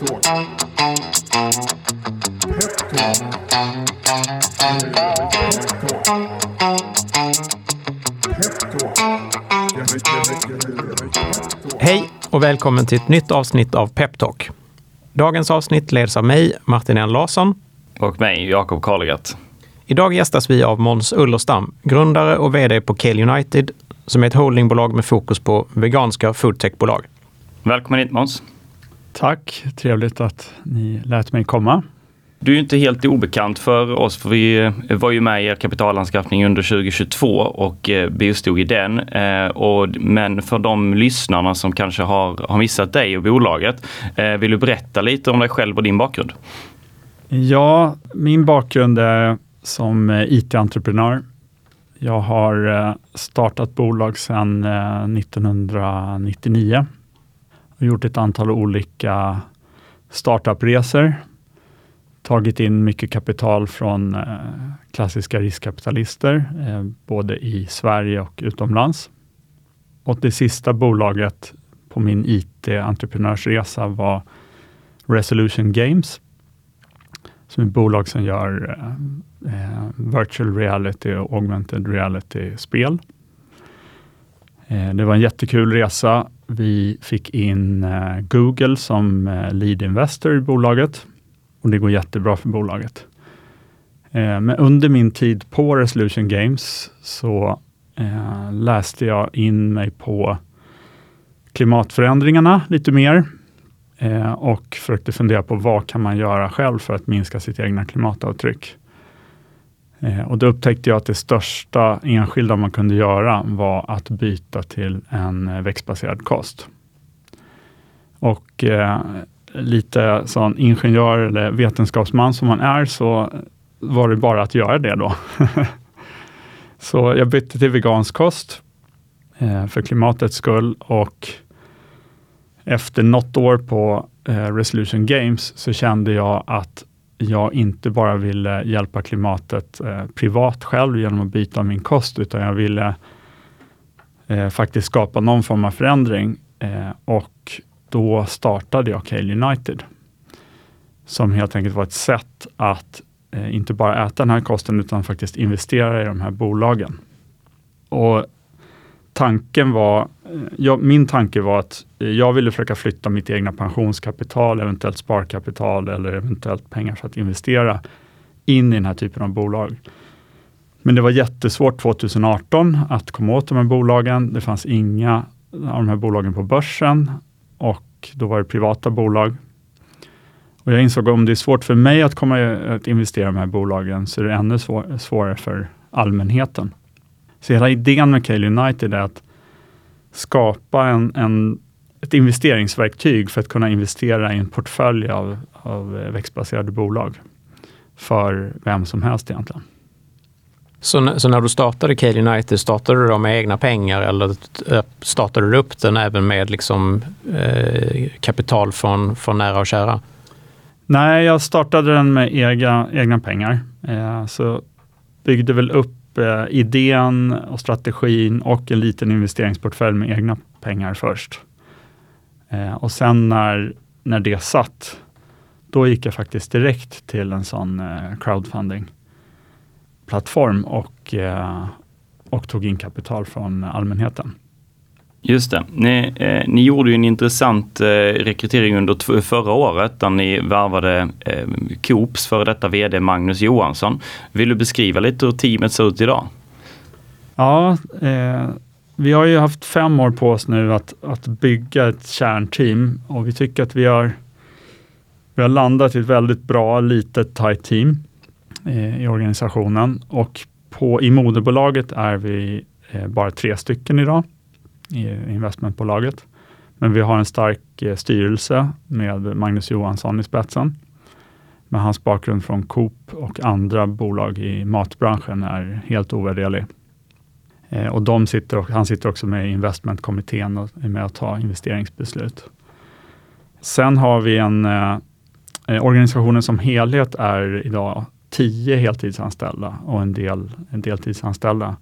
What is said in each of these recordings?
Peptalk. Hej och välkommen till ett nytt avsnitt av Peptalk. Dagens avsnitt leds av mig, Martin N Larsson. Och mig, Jakob Karlegert. Idag gästas vi av Måns Ullerstam, grundare och VD på Kale United, som är ett holdingbolag med fokus på veganska foodtechbolag. Välkommen hit Måns. Tack, trevligt att ni lät mig komma. Du är inte helt obekant för oss, för vi var ju med i er kapitalanskaffning under 2022 och eh, bistod i den. Eh, men för de lyssnarna som kanske har, missat dig och bolaget, eh, vill du berätta lite om dig själv och din bakgrund? Ja, min bakgrund är som IT-entreprenör. Jag har startat bolag sedan 1999 och gjort ett antal olika startupresor tagit in mycket kapital från eh, klassiska riskkapitalister, eh, både i Sverige och utomlands. Och det sista bolaget på min IT-entreprenörsresa var Resolution Games, som är ett bolag som gör eh, eh virtual reality och augmented reality-spel. Eh, det var en jättekul resa. Vi fick in eh, Google som eh, lead investor i bolaget och det går jättebra för bolaget. Eh, men under min tid på Resolution Games så läste jag in mig på klimatförändringarna lite mer och försökte fundera på vad kan man göra själv för att minska sitt egna klimatavtryck. Eh, och då upptäckte jag att det största enskilda man kunde göra var att byta till en eh, växtbaserad kost. Och eh, lite sån ingenjör eller vetenskapsman som man är, så var det bara att göra det då. så jag bytte till vegansk kost eh, för klimatets skull och efter något år på eh, Resolution Games så kände jag att jag inte bara ville hjälpa klimatet eh, privat själv genom att byta min kost, utan jag ville eh, faktiskt skapa någon form av förändring. Eh, och då startade jag Cale United, som helt enkelt var ett sätt att eh, inte bara äta den här kosten, utan faktiskt investera i de här bolagen. Och tanken var, Eh, jag, min tanke var att eh, jag ville försöka flytta mitt egna pensionskapital, eventuellt sparkapital eller eventuellt pengar för att investera in i den här typen av bolag. Men det var jättesvårt 2018 att komma åt de här bolagen. Det fanns inga av de här bolagen på börsen och då var det privata bolag. Och jag insåg att om det är svårt för mig att, komma, att investera i de här bolagen, så är det ännu svår, svårare för allmänheten. Så hela idén med Cale United är att skapa en, en, ett investeringsverktyg för att kunna investera i en portfölj av, av växtbaserade bolag för vem som helst egentligen. Så, så, när du startade Cale United, startade du då med egna pengar eller startade du upp den även med liksom, eh, kapital från, från nära och kära? Nej, jag startade den med egna, egna pengar. Eh, så byggde väl upp eh, idén och strategin och en liten investeringsportfölj med egna pengar först. Eh, och sen när, när det satt, då gick jag faktiskt direkt till en sån eh, crowdfunding plattform och, eh, och tog in kapital från allmänheten. Just det. Ni, eh, ni gjorde ju en intressant eh, rekrytering under förra året där ni värvade eh, Coops före detta VD Magnus Johansson. Vill du beskriva lite hur teamet ser ut idag? Ja, eh, vi har ju haft fem år på oss nu att, att bygga ett kärnteam och vi tycker att vi har, vi har landat i ett väldigt bra, litet, tight team eh, i organisationen och på, i moderbolaget är vi eh, bara tre stycken idag i investmentbolaget. Men vi har en stark eh, styrelse med Magnus Johansson i spetsen. Med hans bakgrund från Coop och andra bolag i matbranschen är helt ovärderlig. Eh, och de sitter, han sitter också med i investmentkommittén och är med att ta investeringsbeslut. Sen har vi en eh, eh organisationen som helhet är idag tio heltidsanställda och en del en deltidsanställda.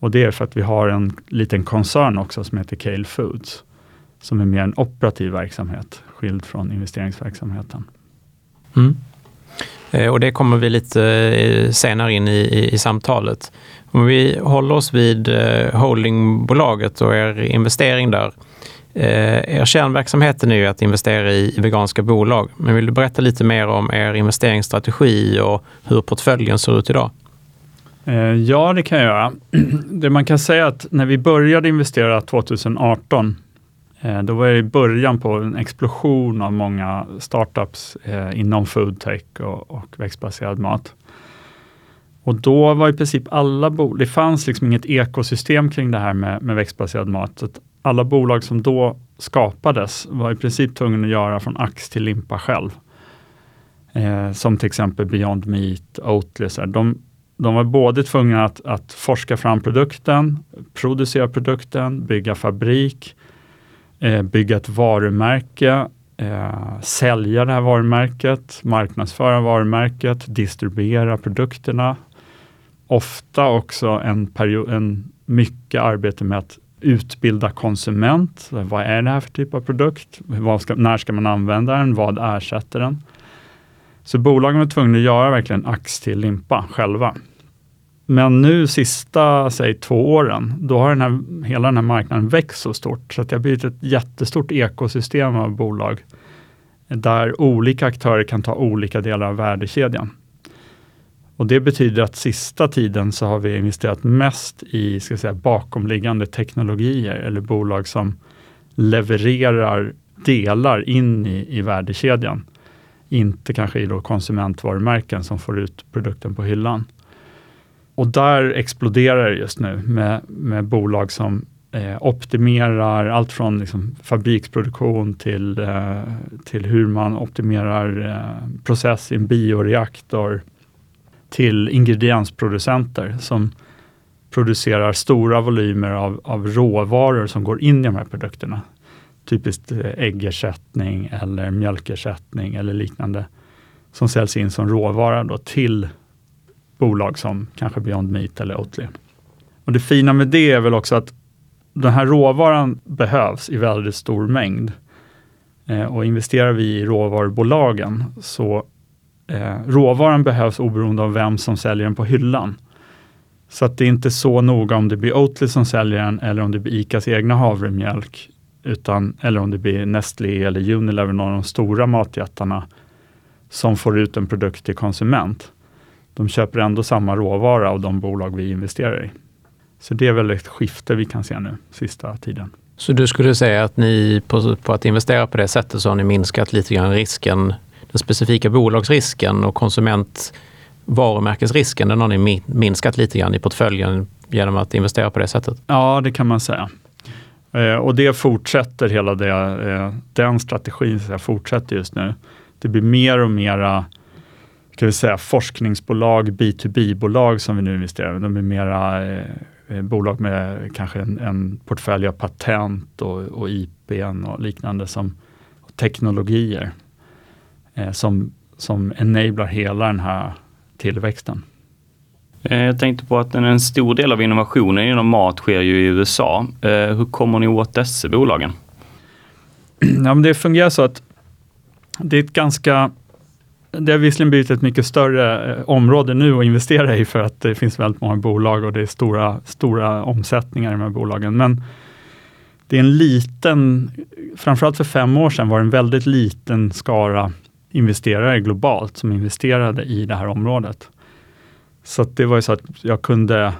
Och det är för att vi har en liten koncern också som heter Cale Foods, som är mer en operativ verksamhet, skild från investeringsverksamheten. Mm. Eh, och det kommer vi lite eh, senare in i, i, i, samtalet. Om vi håller oss vid eh, holdingbolaget och er investering där. Er kärnverksamhet är ju att investera i veganska bolag. Men vill du berätta lite mer om er investeringsstrategi och hur portföljen ser ut idag? Eh, ja, det kan jag göra. Det man kan säga är att när vi började investera 2018 eh, då var det i början på en explosion av många startups eh, inom foodtech och, och växtbaserad mat. Och då var i princip alla bolag, det fanns liksom inget ekosystem kring det här med, med växtbaserad mat. Så alla bolag som då skapades var i princip tvungna att göra från ax till limpa själv. Eh, som till exempel Beyond Meat, Oatly. Så de, de var både tvungna att, att forska fram produkten, producera produkten, bygga fabrik, eh, bygga ett varumärke, eh, sälja det här varumärket, marknadsföra varumärket, distribuera produkterna. Ofta också en, period, en mycket arbete med att utbilda konsument. Vad är det här för typ av produkt? Ska, när ska man använda den? Vad ersätter den? Så bolagen var tvungna att göra verkligen ax till limpa själva. Men nu sista, säg två åren, då har den här, hela den här marknaden växt så stort, så att det har blivit ett jättestort ekosystem av bolag, där olika aktörer kan ta olika delar av värdekedjan. Och Det betyder att sista tiden så har vi investerat mest i ska säga, bakomliggande teknologier eller bolag som levererar delar in i, i värdekedjan. Inte kanske i då konsumentvarumärken som får ut produkten på hyllan. Och där exploderar det just nu med, med bolag som eh, optimerar allt från liksom, fabriksproduktion till, eh, till hur man optimerar eh, process i en bioreaktor till ingrediensproducenter som producerar stora volymer av, av råvaror som går in i de här produkterna. Typiskt eh, äggersättning eller mjölkersättning eller liknande som säljs in som råvara då till bolag som kanske Beyond Meat eller Oatly. Och det fina med det är väl också att den här råvaran behövs i väldigt stor mängd. Eh, och investerar vi i råvarubolagen så eh, råvaran behövs oberoende av vem som säljer den på hyllan. Så att det är inte så noga om det blir Oatly som säljer den eller om det blir ICAs egna havremjölk, utan, eller om det blir Nestlé eller Unilever, någon av de stora matjättarna, som får ut en produkt till konsument de köper ändå samma råvara av de bolag vi investerar i. Så det är väl ett skifte vi kan se nu, sista tiden. Så du skulle säga att ni på, på att investera på det sättet så har ni minskat lite grann risken, den specifika bolagsrisken och konsumentvarumärkesrisken, den har ni minskat lite grann i portföljen genom att investera på det sättet? Ja, det kan man säga. Eh, och det fortsätter hela det, eh, den strategin så fortsätter just nu. Det blir mer och mera ska vi säga, forskningsbolag, B2B-bolag som vi nu investerar i. De är mera eh, eh, bolag med kanske en, en portfölj av patent och, och IPn och liknande som och teknologier eh, som, som enablar hela den här tillväxten. Eh, jag tänkte på att en stor del av innovationen inom mat sker ju i USA. Eh, hur kommer ni åt dessa bolagen? Ja, men det fungerar så att det är ett ganska det har visserligen blivit ett mycket större eh, område nu att investera i för att det finns väldigt många bolag och det är stora, stora omsättningar i de här bolagen. Men det är en liten, framförallt för fem år sedan var det en väldigt liten skara investerare globalt som investerade i det här området. Så det var ju så att jag kunde,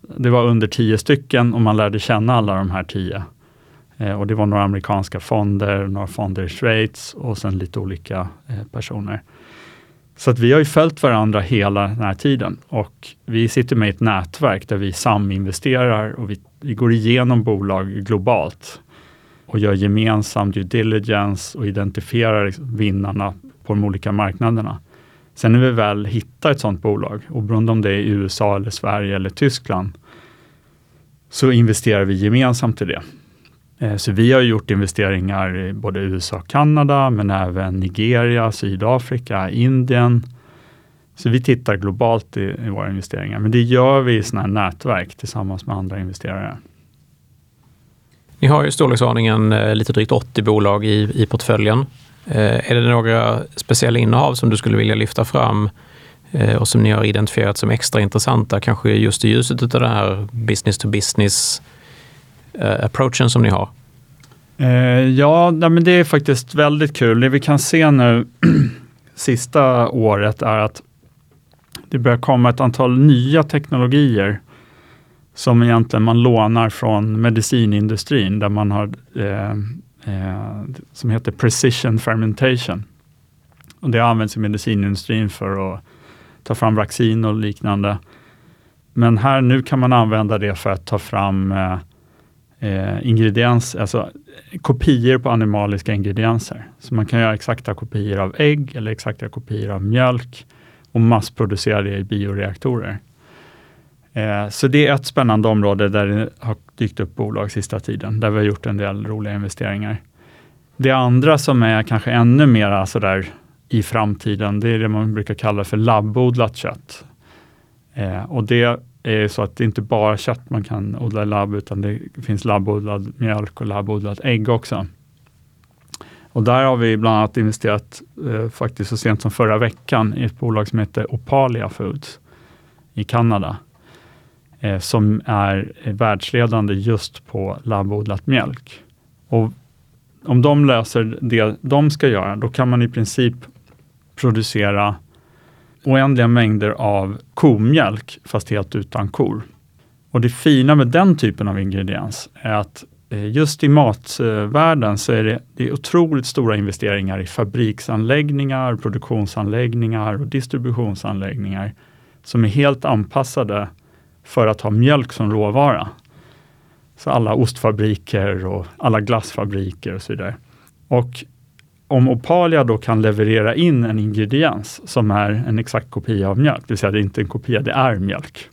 det var under tio stycken och man lärde känna alla de här tio. Eh, och det var några amerikanska fonder, några fonder i Schweiz och sen lite olika eh, personer. Så att vi har ju följt varandra hela den här tiden och vi sitter med i ett nätverk där vi saminvesterar och vi, vi går igenom bolag globalt och gör gemensam due diligence och identifierar vinnarna på de olika marknaderna. Sen när vi väl hittar ett sådant bolag, oberoende om det är i USA, eller Sverige eller Tyskland, så investerar vi gemensamt i det. Eh, så vi har gjort investeringar i både USA och Kanada, men även Nigeria, Sydafrika, Indien. Så vi tittar globalt i, i våra investeringar, men det gör vi i sådana här nätverk tillsammans med andra investerare. Ni har ju storleksordningen eh, lite drygt 80 bolag i, i portföljen. Eh, är det några speciella innehav som du skulle vilja lyfta fram eh, och som ni har identifierat som extra intressanta, kanske just i ljuset av den här business to business eh, approachen som ni har? Ja, men det är faktiskt väldigt kul. Det vi kan se nu sista året är att det börjar komma ett antal nya teknologier som egentligen man lånar från medicinindustrin där man har eh, eh, som heter precision fermentation. Och det används i medicinindustrin för att ta fram vaccin och liknande. Men här nu kan man använda det för att ta fram eh, eh alltså kopior på animaliska ingredienser. Så man kan göra exakta kopior av ägg eller exakta kopior av mjölk och massproducera det i bioreaktorer. Eh, så det är ett spännande område där det har dykt upp bolag sista tiden, där vi har gjort en del roliga investeringar. Det andra som är kanske ännu mer sådär i framtiden, det är det man brukar kalla för labbodlat kött. Eh, och det är så att det inte bara kött man kan odla i labb, utan det finns labbodlad mjölk och labbodlat ägg också. Och där har vi bland annat investerat, eh, faktiskt så sent som förra veckan, i ett bolag som heter Opalia Foods i Kanada eh, som är världsledande just på labbodlat mjölk. Och om de löser det de ska göra, då kan man i princip producera oändliga mängder av komjölk, fast helt utan kor. Och det fina med den typen av ingrediens är att eh, just i matvärlden så är det, det är otroligt stora investeringar i fabriksanläggningar, produktionsanläggningar och distributionsanläggningar som är helt anpassade för att ha mjölk som råvara. Så alla ostfabriker och alla glassfabriker och så vidare. Och om Opalia då kan leverera in en ingrediens som är en exakt kopia av mjölk, det vill säga det är inte en kopia, det är mjölk.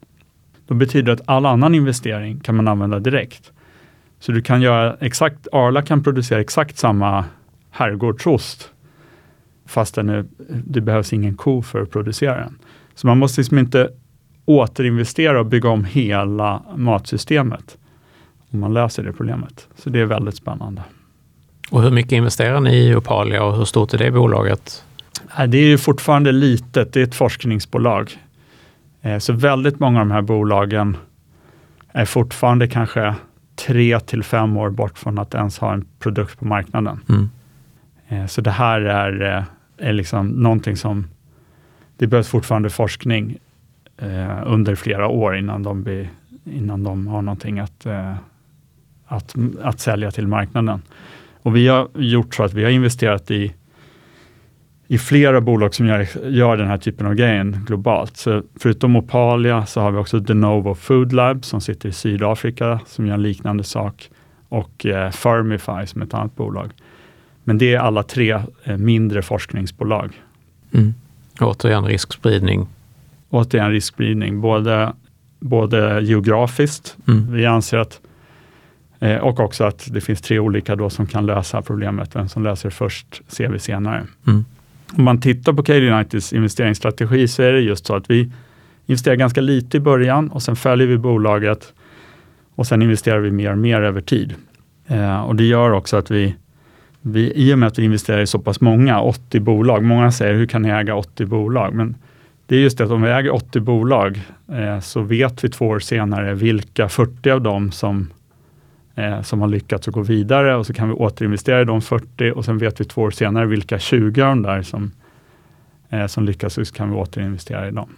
Då betyder det att all annan investering kan man använda direkt. Så du kan göra exakt, Arla kan producera exakt samma herrgårdsost, fast den är, det behövs ingen ko för att producera den. Så man måste liksom inte återinvestera och bygga om hela matsystemet. Om man löser det problemet. Så det är väldigt spännande. Och hur mycket investerar ni i Opalia och hur stort är det bolaget? Det är fortfarande litet, det är ett forskningsbolag. Eh, så väldigt många av de här bolagen är fortfarande kanske tre till fem år bort från att ens ha en produkt på marknaden. Mm. Eh, så det här är, eh, är liksom någonting som, det behövs fortfarande forskning eh, under flera år innan de, blir, innan de har någonting att, eh, att, att sälja till marknaden. Och vi har gjort så att vi har investerat i, i flera bolag som gör, gör den här typen av grejen globalt. Så förutom Opalia så har vi också Denovo Food Lab som sitter i Sydafrika som gör en liknande sak och eh, Firmify som är ett annat bolag. Men det är alla tre eh, mindre forskningsbolag. Mm. Återigen riskspridning återigen riskspridning, både, både geografiskt, mm. vi anser att eh, och också att det finns tre olika då som kan lösa problemet. Vem som löser först ser vi senare. Mm. Om man tittar på Cade Uniteds investeringsstrategi så är det just så att vi investerar ganska lite i början och sen följer vi bolaget och sen investerar vi mer och mer över tid. Eh, och Det gör också att vi, vi, i och med att vi investerar i så pass många, 80 bolag, många säger hur kan ni äga 80 bolag? Men det är just det att om vi äger 80 bolag eh, så vet vi två år senare vilka 40 av dem som, eh, som har lyckats att gå vidare och så kan vi återinvestera i de 40 och sen vet vi två år senare vilka 20 av dem där som, eh, som lyckas och så kan vi återinvestera i dem.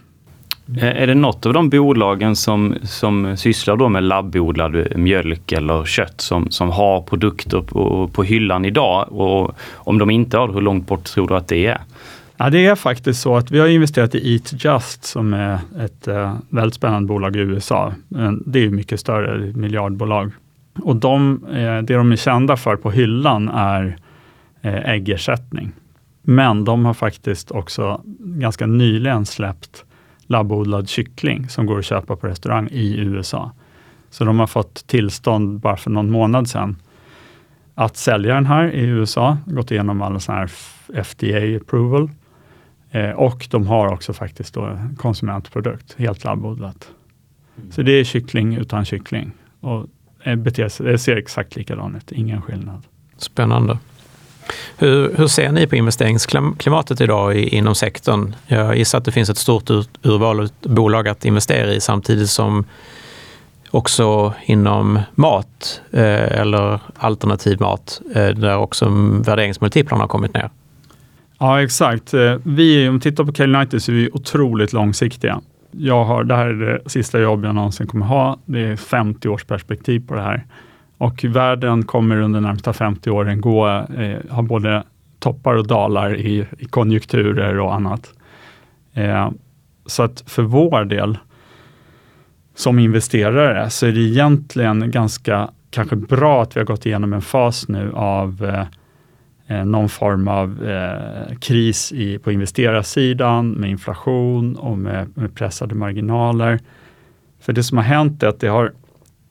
Eh, är det något av de bolagen som, som sysslar då med labbodlad mjölk eller kött som, som har produkter på, på hyllan idag? Och om de inte har hur långt bort tror du att det är? Ja, det är faktiskt så att vi har investerat i Eat Just som är ett eh, väldigt spännande bolag i USA. Det är mycket större, ett miljardbolag. Och de, eh, det de är kända för på hyllan är eh, äggersättning. Men de har faktiskt också ganska nyligen släppt labbodlad kyckling som går att köpa på restaurang i USA. Så de har fått tillstånd bara för någon månad sedan att sälja den här i USA, gått igenom alla sådana här FDA approval. Eh, och de har också faktiskt då konsumentprodukt, helt labbodlat. Mm. Så det är kyckling utan kyckling. Och eh, beter sig, det ser exakt likadant ut, ingen skillnad. Spännande. Hur, hur ser ni på investeringsklimatet idag i, inom sektorn? Jag gissar att det finns ett stort ur, urval av bolag att investera i samtidigt som också inom mat eh, eller alternativ mat eh, där också värderingsmultiplarna har kommit ner. Ja, exakt. Eh, vi, om vi tittar på Cale United så är vi otroligt långsiktiga. Jag har, det här är det sista jobb jag någonsin kommer ha. Det är 50 års perspektiv på det här. Och världen kommer under de närmsta 50 åren gå, eh, ha både toppar och dalar i, i konjunkturer och annat. Eh, så att för vår del som investerare så är det egentligen ganska kanske bra att vi har gått igenom en fas nu av eh Eh, någon form av eh, kris i, på investerarsidan med inflation och med, med, pressade marginaler. För det som har hänt är att det har,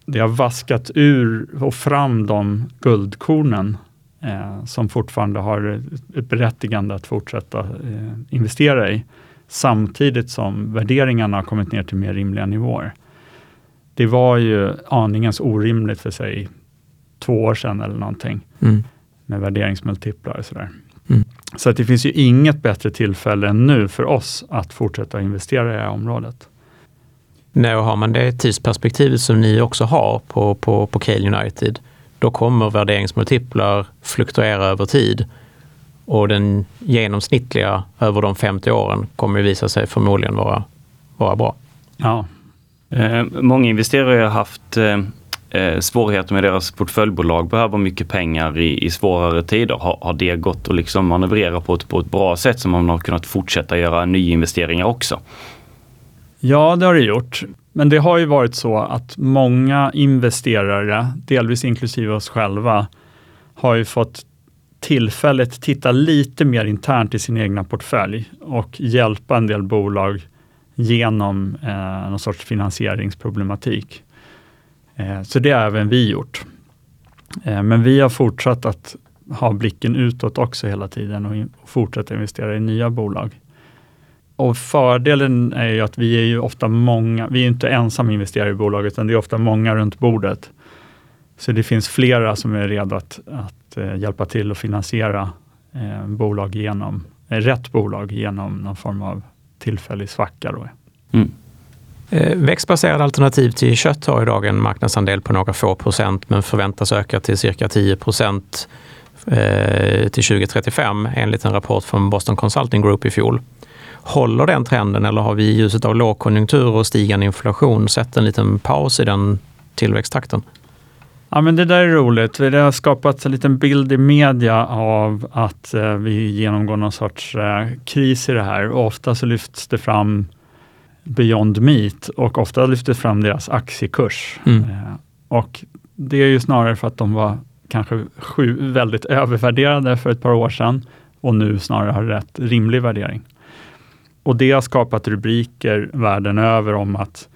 det har vaskat ur och fram de guldkornen eh, som fortfarande har ett berättigande att fortsätta eh, investera i samtidigt som värderingarna har kommit ner till mer rimliga nivåer det var ju aningens orimligt för sig två år sedan eller någonting mm med värderingsmultiplar och sådär. Mm. Så att det finns ju inget bättre tillfälle än nu för oss att fortsätta investera i det här området. Nej, och har man det tidsperspektivet som ni också har på, på, på Cale United, då kommer värderingsmultiplar fluktuera över tid och den genomsnittliga över de 50 åren kommer visa sig förmodligen vara, vara bra. Ja, Eh, många investerare har haft eh, eh, svårigheter med deras portföljbolag, behöver mycket pengar i, i svårare tider. Har, har det gått att liksom manövrera på ett, på ett bra sätt så man har kunnat fortsätta göra nyinvesteringar också? Ja, det har det gjort. Men det har ju varit så att många investerare, delvis inklusive oss själva, har ju fått tillfället titta lite mer internt i sin egna portfölj och hjälpa en del bolag genom eh, någon sorts finansieringsproblematik. Eh, så det har även vi gjort. Eh, men vi har fortsatt att ha blicken utåt också hela tiden och, fortsätta investera i nya bolag. Och fördelen är ju att vi är ju ofta många, vi är inte ensam investerare i bolaget, utan det är ofta många runt bordet. Så det finns flera som är redo att, att eh, hjälpa till att finansiera bolag genom, rätt bolag genom någon form av tillfällig svacka. Då. Mm. Eh, växtbaserade alternativ till kött har idag en marknadsandel på några få procent men förväntas öka till cirka 10 procent eh, till 2035 enligt en rapport från Boston Consulting Group i fjol. Håller den trenden eller har vi i ljuset av lågkonjunktur och stigande inflation sett en liten paus i den tillväxttakten? Ja, men det där är roligt. Det har skapats en liten bild i media av att eh, vi genomgår någon sorts kris i det här. Och ofta så lyfts det fram Beyond Meat och ofta lyfts det fram deras aktiekurs. Mm. Eh, och det är ju snarare för att de var kanske sju, väldigt övervärderade för ett par år sedan och nu snarare har rätt rimlig värdering. Och det har skapat rubriker världen över om att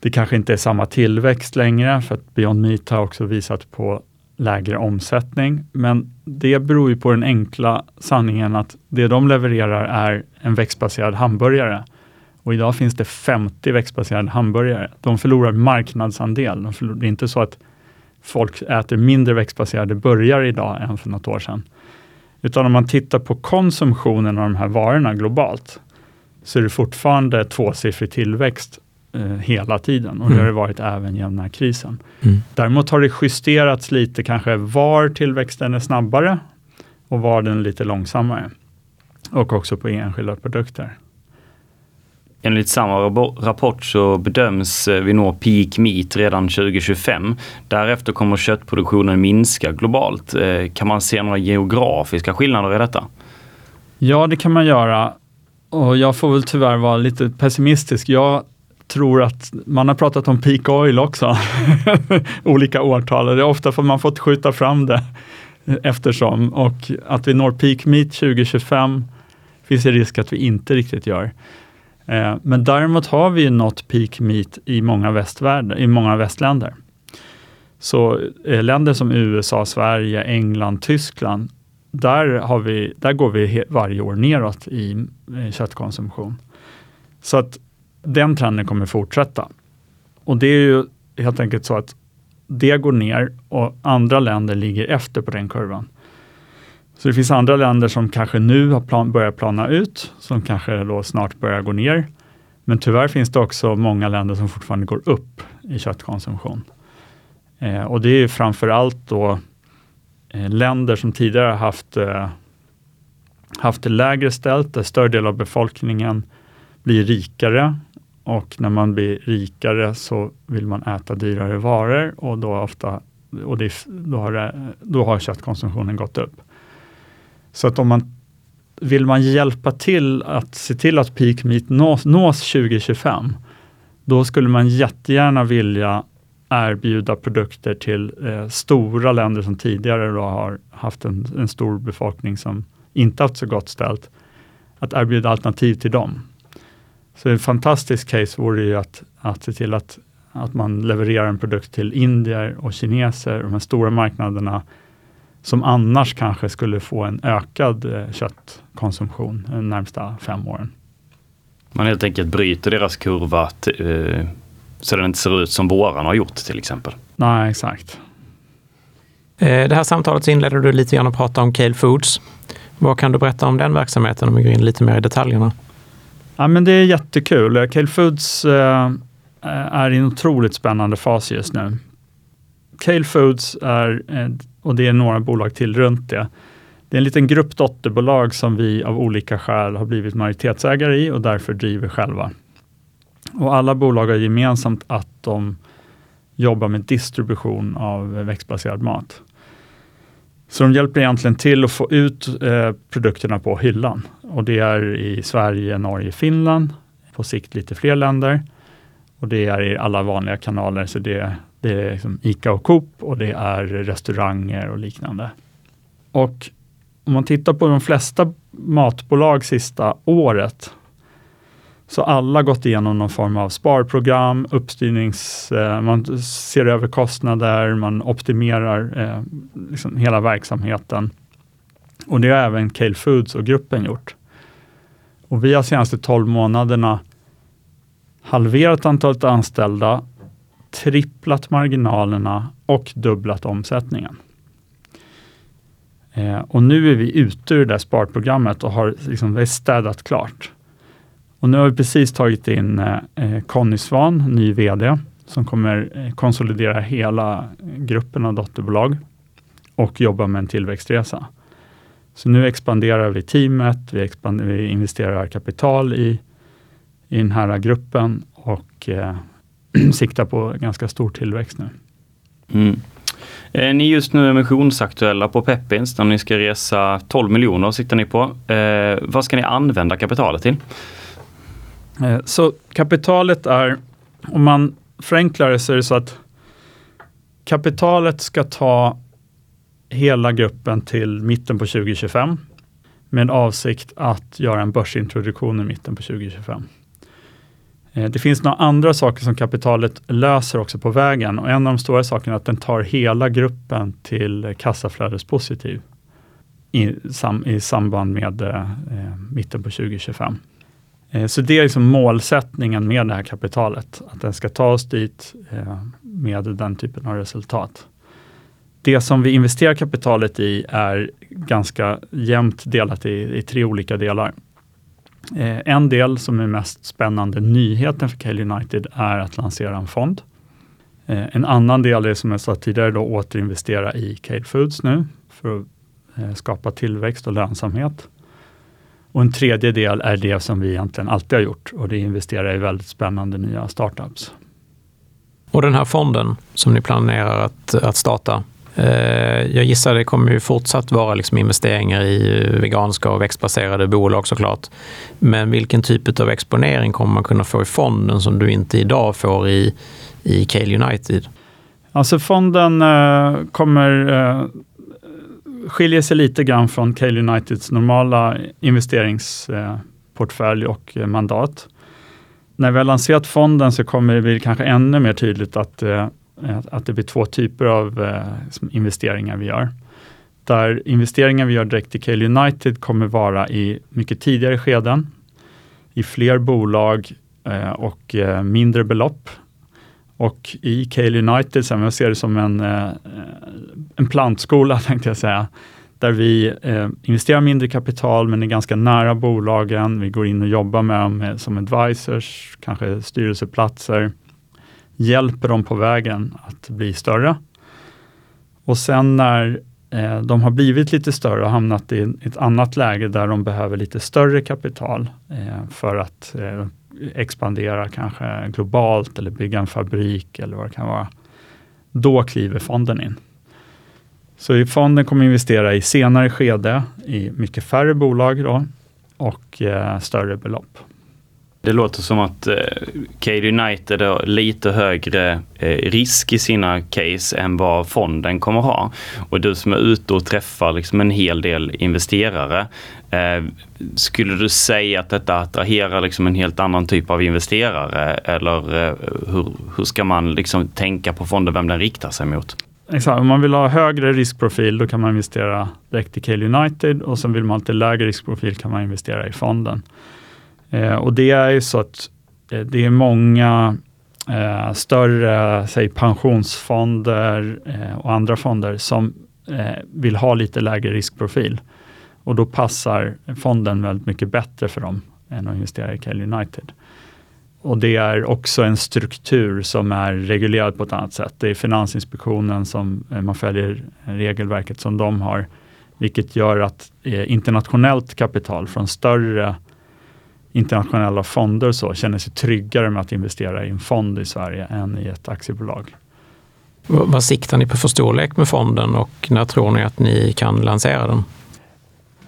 det kanske inte är samma tillväxt längre, för att Beyond Meat har också visat på lägre omsättning. Men det beror ju på den enkla sanningen att det de levererar är en växtbaserad hamburgare. Och idag finns det 50 växtbaserade hamburgare. De förlorar marknadsandel. De förlorar, det är inte så att folk äter mindre växtbaserade burgare idag än för något år sedan. Utan om man tittar på konsumtionen av de här varorna globalt, så är det fortfarande tvåsiffrig tillväxt eh, hela tiden och mm. det har det varit även genom den här krisen. Mm. Däremot har det justerats lite kanske var tillväxten är snabbare och var den är lite långsammare. Och också på enskilda produkter. Enligt samma rapport så bedöms eh, vi nå peak meat redan 2025. Därefter kommer köttproduktionen minska globalt. Eh, kan man se några geografiska skillnader i detta? Ja, det kan man göra. Och jag får väl tyvärr vara lite pessimistisk. Jag tror att man har pratat om peak oil också, olika årtal. Det är ofta får man fått skjuta fram det eftersom och att vi når peak meat 2025 finns det risk att vi inte riktigt gör. Eh, men däremot har vi nått peak meat i många, västvärld, i många västländer. Så eh, länder som USA, Sverige, England, Tyskland, där, har vi, där går vi varje år neråt i eh, köttkonsumtion. Så att den trenden kommer fortsätta. Och det är ju helt enkelt så att det går ner och andra länder ligger efter på den kurvan. Så det finns andra länder som kanske nu har plan, börjat plana ut, som kanske då snart börjar gå ner. Men tyvärr finns det också många länder som fortfarande går upp i köttkonsumtion. Eh, och det är framför allt då eh, länder som tidigare haft, eh, haft det lägre ställt, där större del av befolkningen blir rikare och när man blir rikare så vill man äta dyrare varor och då, ofta, och det, då, har, då har köttkonsumtionen gått upp. Så att om man vill man hjälpa till att se till att peak meat nås, nås 2025, då skulle man jättegärna vilja erbjuda produkter till eh, stora länder som tidigare då har haft en, en, stor befolkning som inte haft så gott ställt, att erbjuda alternativ till dem. Så ett fantastiskt case vore ju att, att se till att, att man levererar en produkt till indier och kineser, de här stora marknaderna, som annars kanske skulle få en ökad eh, köttkonsumtion de närmsta fem åren. Man helt enkelt bryter deras kurva eh, så den inte ser ut som våran har gjort till exempel. Nej, exakt. Eh, det här samtalet inledde du lite grann att prata om Cale Foods. Vad kan du berätta om den verksamheten om vi går in lite mer i detaljerna? Ja, men det är jättekul. Cale Foods eh, är i en otroligt spännande fas just nu. Cale Foods är, eh, och det är några bolag till runt det, det är en liten grupp dotterbolag som vi av olika skäl har blivit majoritetsägare i och därför driver själva. Och alla bolag har gemensamt att de jobbar med distribution av växtbaserad mat. Så de hjälper egentligen till att få ut eh, produkterna på hyllan. Och det är i Sverige, Norge, Finland, på sikt lite fler länder. Och det är i alla vanliga kanaler, så det, det är liksom ICA och Coop och det är restauranger och liknande. Och om man tittar på de flesta matbolag sista året, så alla gått igenom någon form av sparprogram, uppstyrnings, eh, man ser över kostnader, man optimerar eh, liksom hela verksamheten. Och det har även Cale Foods och gruppen gjort. Och vi har senaste 12 månaderna halverat antalet anställda, tripplat marginalerna och dubblat omsättningen. Eh, och nu är vi ute ur det där sparprogrammet och har liksom, städat klart. Och nu har vi precis tagit in eh, eh Conny Svan, ny VD, som kommer eh, konsolidera hela gruppen av dotterbolag och jobba med en tillväxtresa. Så nu expanderar vi teamet, vi, expanderar, vi investerar kapital i, i den här gruppen och eh, siktar på ganska stor tillväxt nu. Mm. Eh, ni är just nu emissionsaktuella på Peppins där ni ska resa 12 miljoner siktar ni på. Eh, vad ska ni använda kapitalet till? Eh, så kapitalet är, om man förenklar det så är det så att kapitalet ska ta hela gruppen till mitten på 2025 med avsikt att göra en börsintroduktion i mitten på 2025. Eh, det finns några andra saker som kapitalet löser också på vägen och en av de stora sakerna är att den tar hela gruppen till kassaflödespositiv i, sam, i samband med eh, eh mitten på 2025. Eh, så det är liksom målsättningen med det här kapitalet, att den ska ta oss dit eh, med den typen av resultat. Det som vi investerar kapitalet i är ganska jämnt delat i, i tre olika delar. Eh, en del som är mest spännande nyheten för Cale United är att lansera en fond. Eh, en annan del är som jag sa tidigare då återinvestera i Cale Foods nu för att eh, skapa tillväxt och lönsamhet. Och en tredje del är det som vi egentligen alltid har gjort och det är investera i väldigt spännande nya startups. Och den här fonden som ni planerar att, att starta, Eh, jag gissar det kommer ju fortsatt vara liksom investeringar i veganska och växtbaserade bolag såklart. Men vilken typ av exponering kommer man kunna få i fonden som du inte idag får i, i Cale United? Alltså fonden eh, kommer eh, skiljer sig lite grann från Cale Uniteds normala investeringsportfölj och eh, mandat. När vi har lanserat fonden så kommer det bli kanske ännu mer tydligt att, eh, Eh, att det blir två typer av eh, investeringar vi gör. Där investeringar vi gör direkt i Cale United kommer vara i mycket tidigare skeden, i fler bolag eh, och mindre belopp. Och i Cale United, så jag ser det som en, en plantskola tänkte jag säga, där vi eh, investerar mindre kapital men är ganska nära bolagen. Vi går in och jobbar med dem som advisors, kanske styrelseplatser, hjälper dem på vägen att bli större. Och sen när eh, de har blivit lite större och hamnat i ett annat läge där de behöver lite större kapital eh, för att eh, expandera kanske globalt eller bygga en fabrik eller vad det kan vara. Då kliver fonden in. Så fonden kommer investera i senare skede i mycket färre bolag då, och eh, större belopp. Det låter som att eh, Cade United har lite högre eh, risk i sina case än vad fonden kommer ha. Och du som är ute och träffar liksom en hel del investerare. Eh, skulle du säga att detta attraherar liksom en helt annan typ av investerare? Eller eh, hur, hur ska man liksom tänka på fonden, vem den riktar sig mot? Exakt, om man vill ha högre riskprofil då kan man investera direkt i Cale United och sen vill man ha lite lägre riskprofil kan man investera i fonden. Eh, och det är ju så att eh, det är många eh, större säg, pensionsfonder eh, och andra fonder som eh, vill ha lite lägre riskprofil. Och då passar fonden väldigt mycket bättre för dem än att investera i Cale United. Och det är också en struktur som är reglerad på ett annat sätt. Det är Finansinspektionen som eh, man följer regelverket som de har, vilket gör att eh, internationellt kapital från större internationella fonder så känner sig tryggare med att investera i en fond i Sverige än i ett aktiebolag. Vad siktar ni på för storlek med fonden och när tror ni att ni kan lansera den?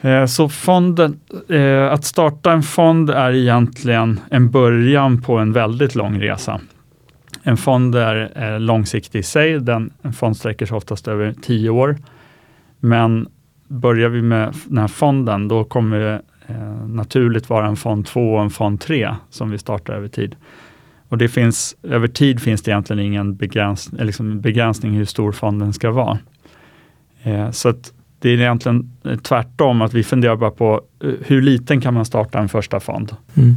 Eh, så fonden, eh, att starta en fond är egentligen en början på en väldigt lång resa. En fond är långsiktig i sig. Den, en fond sträcker sig oftast över tio år. Men börjar vi med den här fonden, då kommer eh, naturligt vara en fond 2 och en fond 3 som vi startar över tid. Och det finns, över tid finns det egentligen ingen begräns, liksom begränsning hur stor fonden ska vara. Eh, så det är egentligen tvärtom, att vi funderar bara på eh, hur liten kan man starta en första fond? Mm.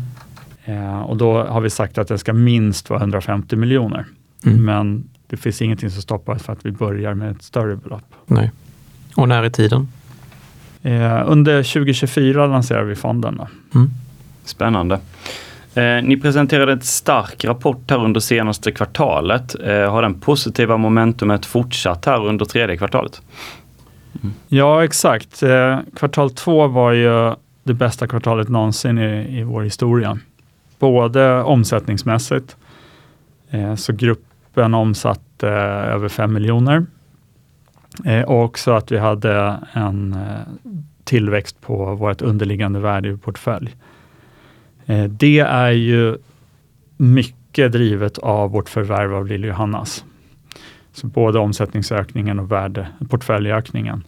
Eh, och då har vi sagt att den ska minst vara 150 miljoner. Mm. Men det finns ingenting som stoppar för att vi börjar med ett större belopp. Nej. Och när är tiden? Eh, under 2024 lanserar vi fonden. Mm. Spännande. Eh, ni presenterade ett stark rapport här under senaste kvartalet. Eh, har den positiva momentumet fortsatt här under tredje kvartalet? Mm. Ja, exakt. Eh, kvartal två var ju det bästa kvartalet någonsin i, i vår historia. Både omsättningsmässigt, eh, så gruppen omsatte över 5 miljoner Eh, och också att vi hade en eh, tillväxt på vårt underliggande värde i portfölj. Eh, det är ju mycket drivet av vårt förvärv av Lilly Johannas. Så både omsättningsökningen och värde, portföljökningen.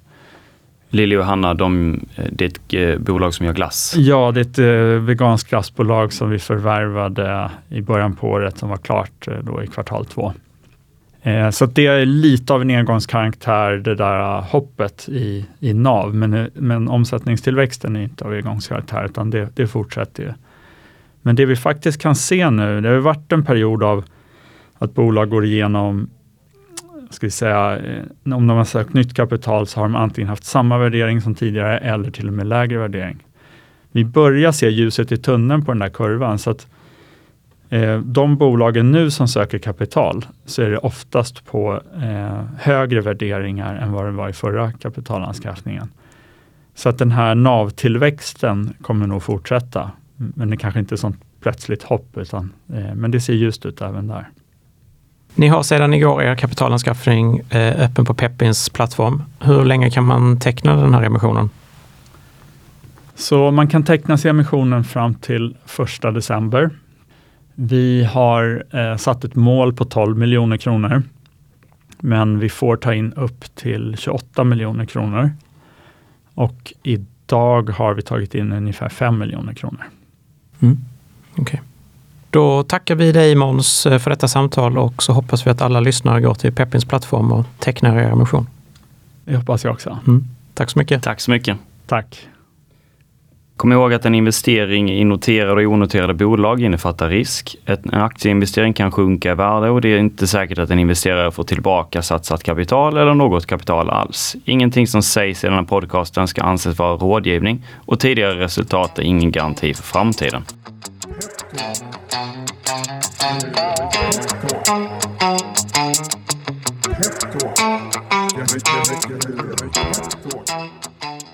Lilly och Hanna, de, det är ett bolag som gör glass? Ja, det är ett veganskt glassbolag som vi förvärvade i början på året som var klart då i kvartal två. Eh, så det är lite av en engångskaraktär, det där eh, hoppet i, i NAV, men, eh, men omsättningstillväxten är inte av engångskaraktär, utan det, det fortsätter ju. Men det vi faktiskt kan se nu, det har varit en period av att bolag går igenom, ska vi säga, om de har sökt nytt kapital så har de antingen haft samma värdering som tidigare eller till och med lägre värdering. Vi börjar se ljuset i tunneln på den där kurvan, så att de bolagen nu som söker kapital, så är det oftast på eh, högre värderingar än vad det var i förra kapitalanskaffningen. Så att den här NAV-tillväxten kommer nog fortsätta. Men det kanske inte är sånt plötsligt hopp, utan, eh, men det ser ljust ut även där. Ni har sedan igår er kapitalanskaffning eh, öppen på Peppins plattform. Hur länge kan man teckna den här emissionen? Så man kan teckna sig emissionen fram till 1 december vi har eh, satt ett mål på 12 miljoner kronor, men vi får ta in upp till 28 miljoner kronor. Och idag har vi tagit in ungefär 5 miljoner kronor. Mm. Okay. Då tackar vi dig Måns för detta samtal och så hoppas vi att alla lyssnare går till Peppins plattform och tecknar er emission. Det hoppas jag också. Mm. Tack så mycket. Tack så mycket. Tack. Kom ihåg att en investering i noterade och onoterade bolag innefattar risk. En aktieinvestering kan sjunka i värde och det är inte säkert att en investerare får tillbaka satsat kapital eller något kapital alls. Ingenting som sägs i den här podcasten ska anses vara rådgivning och tidigare resultat är ingen garanti för framtiden. Peptalk.